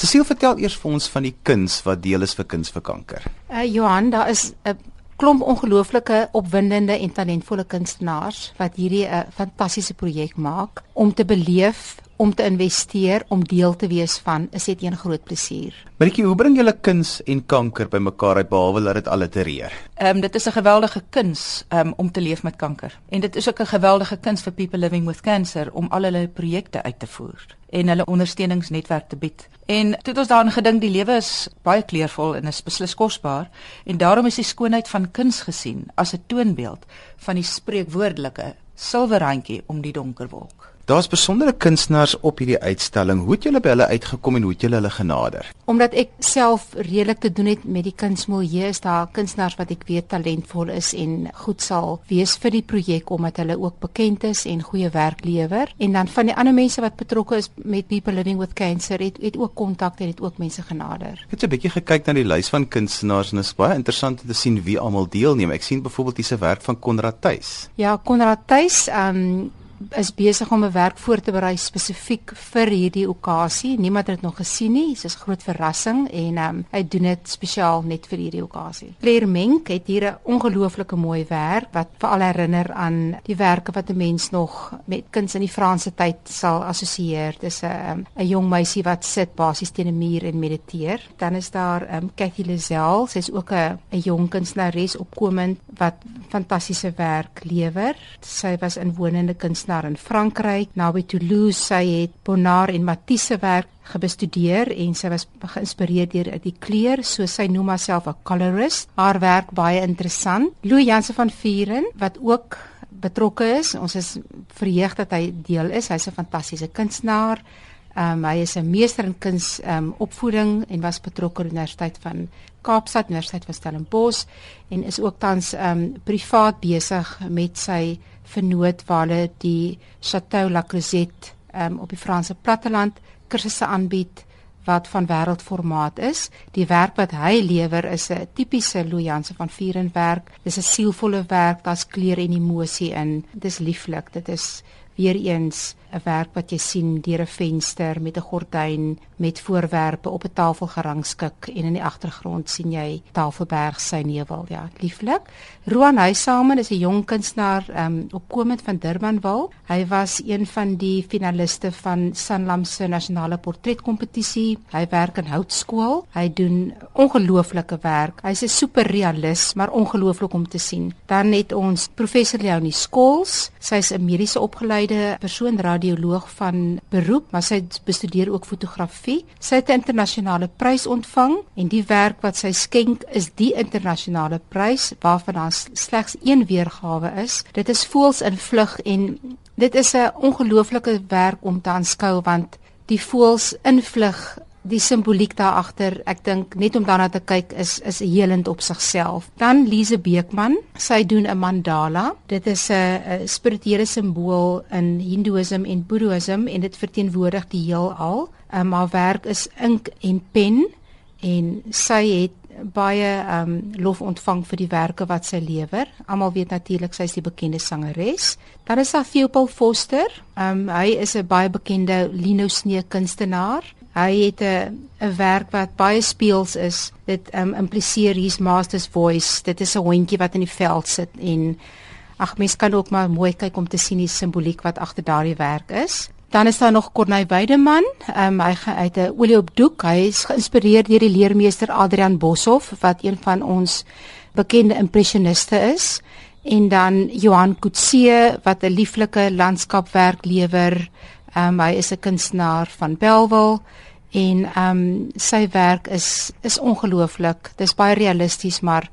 Cecile vertel eers vir ons van die kuns wat deel is vir kuns vir kanker. Uh Johan, daar is 'n klomp ongelooflike opwindende en talentvolle kunstenaars wat hierdie 'n uh, fantastiese projek maak om te beleef om te investeer om deel te wees van is dit een groot plesier. Maritjie, hoe bring julle kuns en kanker bymekaar uit behalwe dat dit allitereer? Ehm um, dit is 'n geweldige kuns um, om te leef met kanker. En dit is ook 'n geweldige kuns vir people living with cancer om al hulle projekte uit te voer en hulle ondersteuningsnetwerk te bied. En toe het ons daaraan gedink die lewe is baie kleurvol en is beslis kosbaar en daarom is die skoonheid van kuns gesien as 'n toonbeeld van die spreekwoordelike silwerrandjie om die donker wolk. Daar's besondere kunstenaars op hierdie uitstalling. Hoe het julle by hulle uitgekom en hoe het julle hulle genader? Omdat ek self redelik te doen het met die kunsmilieu, is daar kunstenaars wat ek weet talentvol is en goed sal wees vir die projek omdat hulle ook bekend is en goeie werk lewer. En dan van die ander mense wat betrokke is met People Living with Cancer, het het ook kontak en het ook mense genader. Ek het 'n bietjie gekyk na die lys van kunstenaars en dit is baie interessant om te sien wie almal deelneem. Ek sien byvoorbeeld hierse werk van Konrad Tuis. Ja, Konrad Tuis, ehm um, is besig om 'n werk voor te berei spesifiek vir hierdie okasie. Niemand het dit nog gesien nie. Dit is 'n groot verrassing en um, hy doen dit spesiaal net vir hierdie okasie. Claire Menk het hier 'n ongelooflike mooi werk wat veral herinner aan die werke wat 'n mens nog met kuns in die Franse tyd sal assosieer. Dis 'n um, 'n jong meisie wat sit basies teen 'n muur en mediteer. Dan is daar um, Cathy Lazel. Sy's ook 'n 'n jong kunstenares opkomend wat fantastiese werk lewer. Sy was inwonende kunstenaar kunstenaar in Frankryk, naby Toulouse. Sy het Bonnard en Matisse se werk gebestudeer en sy was geïnspireer deur die kleur, so sy noem haarself 'n colorist. Haar werk baie interessant. Louis Jansen van Vuren wat ook betrokke is. Ons is verheug dat hy deel is. Hy's 'n fantastiese kunstenaar. Um, hy is 'n meester in kuns um, opvoeding en was betrokke by die Universiteit van Kaapstad, Universiteit van Stellenbosch en is ook tans um, privaat besig met sy vernoot waar hulle die Chateau La Crozette um, op die Franse platteland kursusse aanbied wat van wêreldformaat is. Die werk wat hy lewer is 'n tipiese Louis Jansen van Vuren werk. Dis 'n sielvolle werk, daar's kleur en emosie in. Dis lieflik. Dit is weer eens 'n werk wat jy sien deur 'n venster met 'n gordyn met voorwerpe op 'n tafel gerangskik en in die agtergrond sien jy Tafelberg sy nevel ja lieflik. Roan Huisamen is 'n jong kunstenaar um, opkomend van Durbanville hy was een van die finaliste van Sanlam se nasionale portretkompetisie hy werk in houtskool. Hy doen ongelooflike werk. Hy's 'n superrealis maar ongelooflik om te sien. Dan het ons professor Leonie Skols sy's 'n mediese opgeleide persoon radioloog van beroep, maar sy bestudeer ook fotografie. Sy het 'n internasionale prys ontvang en die werk wat sy skenk is die internasionale prys waarvan daar slegs een weergawe is. Dit is Voels in vlug en dit is 'n ongelooflike werk om te aanskou want die voels in vlug die simboliek daar agter, ek dink net om daarna te kyk is is helend op sigself. Dan Lise Beekman, sy doen 'n mandala. Dit is 'n spirituele simbool in Hindoeïsme en Boeddhisme en dit verteenwoordig die heelal. Um, haar werk is ink en pen en sy het baie um lof ontvang vir die werke wat sy lewer. Almal weet natuurlik sy is die bekende sangeres. Dan is daar Theopal Foster. Um hy is 'n baie bekende lino snee kunstenaar. Hy het 'n 'n werk wat baie speels is. Dit um, impliseer hier's master's voice. Dit is 'n hondjie wat in die veld sit en ag mens kan ook maar mooi kyk om te sien die simboliek wat agter daardie werk is. Dan is daar nog Corneil Weideman. Um, hy het 'n olie op doek. Hy is geïnspireer deur die leermeester Adrian Boshoff wat een van ons bekende impressioniste is. En dan Johan Kutse wat 'n lieflike landskapwerk lewer. Um, hy is 'n kunstenaar van Belwel en ehm um, sy werk is is ongelooflik. Dis baie realisties, maar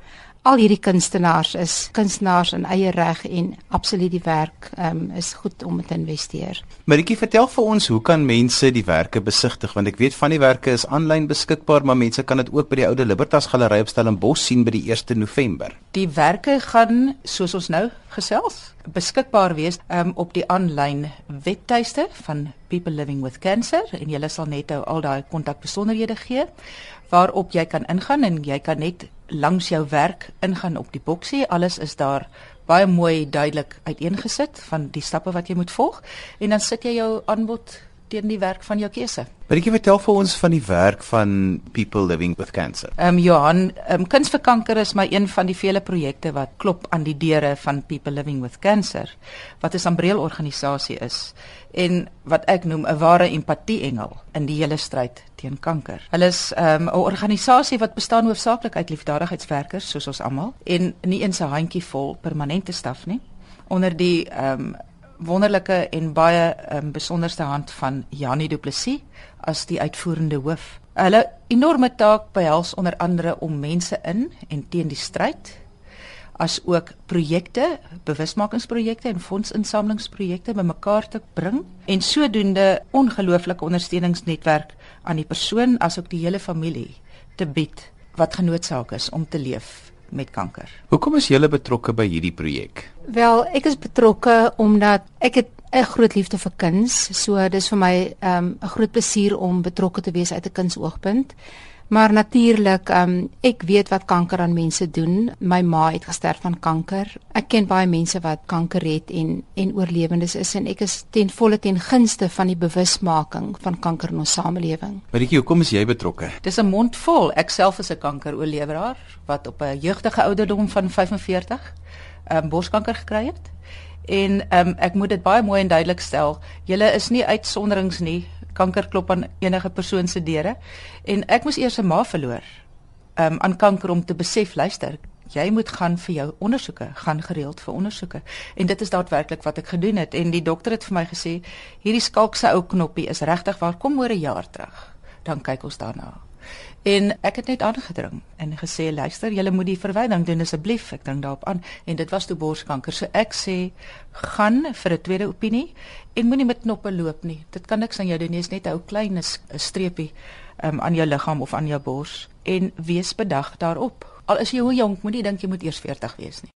al hierdie kunstenaars is kunstenaars in eie reg en absoluut die werk um, is goed om te investeer. Maritjie, vertel vir ons hoe kan mense die werke besigtig want ek weet van die werke is aanlyn beskikbaar, maar mense kan dit ook by die Oude Libertas Galery op Stellenbosch sien by die 1 November. Die werke gaan soos ons nou gesels beskikbaar wees um, op die aanlyn webtuiste van People Living with Cancer en jy sal net al daai kontakbesonderhede gee waarop jy kan ingaan en jy kan net langs jou werk ingaan op die boksie. Alles is daar baie mooi duidelik uiteengesit van die stappe wat jy moet volg en dan sit jy jou aanbod teen die werk van jou keuse. Maar ek vertel vir ons van die werk van People Living with Cancer. Ehm um, Johan, ehm um, kuns vir kanker is maar een van die vele projekte wat klop aan die deure van People Living with Cancer, wat 'n sambreelorganisasie is en wat ek noem 'n ware empatie-engel in die hele stryd teen kanker. Hulle is ehm, 'n um, organisasie wat bestaan hoofsaaklik uit liefdadigheidswerkers soos ons almal en nie eens 'n handjie vol permanente staf nie onder die ehm um, wonderlike en baie um, besonderste hand van Janie Du Plessis as die uitvoerende hoof. Hulle enorme taak behels onder andere om mense in en teen die stryd as ook projekte, bewusmakingsprojekte en fondsinsamelingsprojekte bymekaar te bring en sodoende ongelooflike ondersteuningsnetwerk aan die persoon asook die hele familie te bied wat genoodsaak is om te leef met kanker. Hoekom is julle betrokke by hierdie projek? Wel, ek is betrokke omdat ek het 'n groot liefde vir kuns, so dis vir my ehm, 'n um, groot plesier om betrokke te wees uit 'n kunsoogpunt. Maar natuurlik, um, ek weet wat kanker aan mense doen. My ma het gesterf van kanker. Ek ken baie mense wat kanker het en en oorlewendes is en ek is ten volle ten gunste van die bewusmaking van kanker in ons samelewing. Maritjie, hoekom is jy betrokke? Dis 'n mond vol. Ek self is 'n kankeroorleweraar wat op 'n jeugdige ouderdom van 45 'n um, borskanker gekry het. En um, ek moet dit baie mooi en duidelik stel. Julle is nie uitsonderings nie. Kanker klop aan enige persoon se deure. En ek moes eers 'n ma verloor um, aan kanker om te besef luister jy moet gaan vir jou ondersoeke gaan gereeld vir ondersoeke. En dit is daadwerklik wat ek gedoen het. En die dokter het vir my gesê hierdie skalkse ou knoppie is regtig waar. Kom oor 'n jaar terug. Dan kyk ons daarna En ek het net aangedring en gesê luister, julle moet die verwyding doen asseblief. Ek dink daarop aan en dit was toe borskanker. So ek sê gaan vir 'n tweede opinie en moenie met knoppe loop nie. Dit kan niks aan jou doen nie. Dit is net 'n ou klein streepie um, aan jou liggaam of aan jou bors en wees bedag daarop. Al is jy hoe jonk, moenie dink jy moet eers 40 wees nie.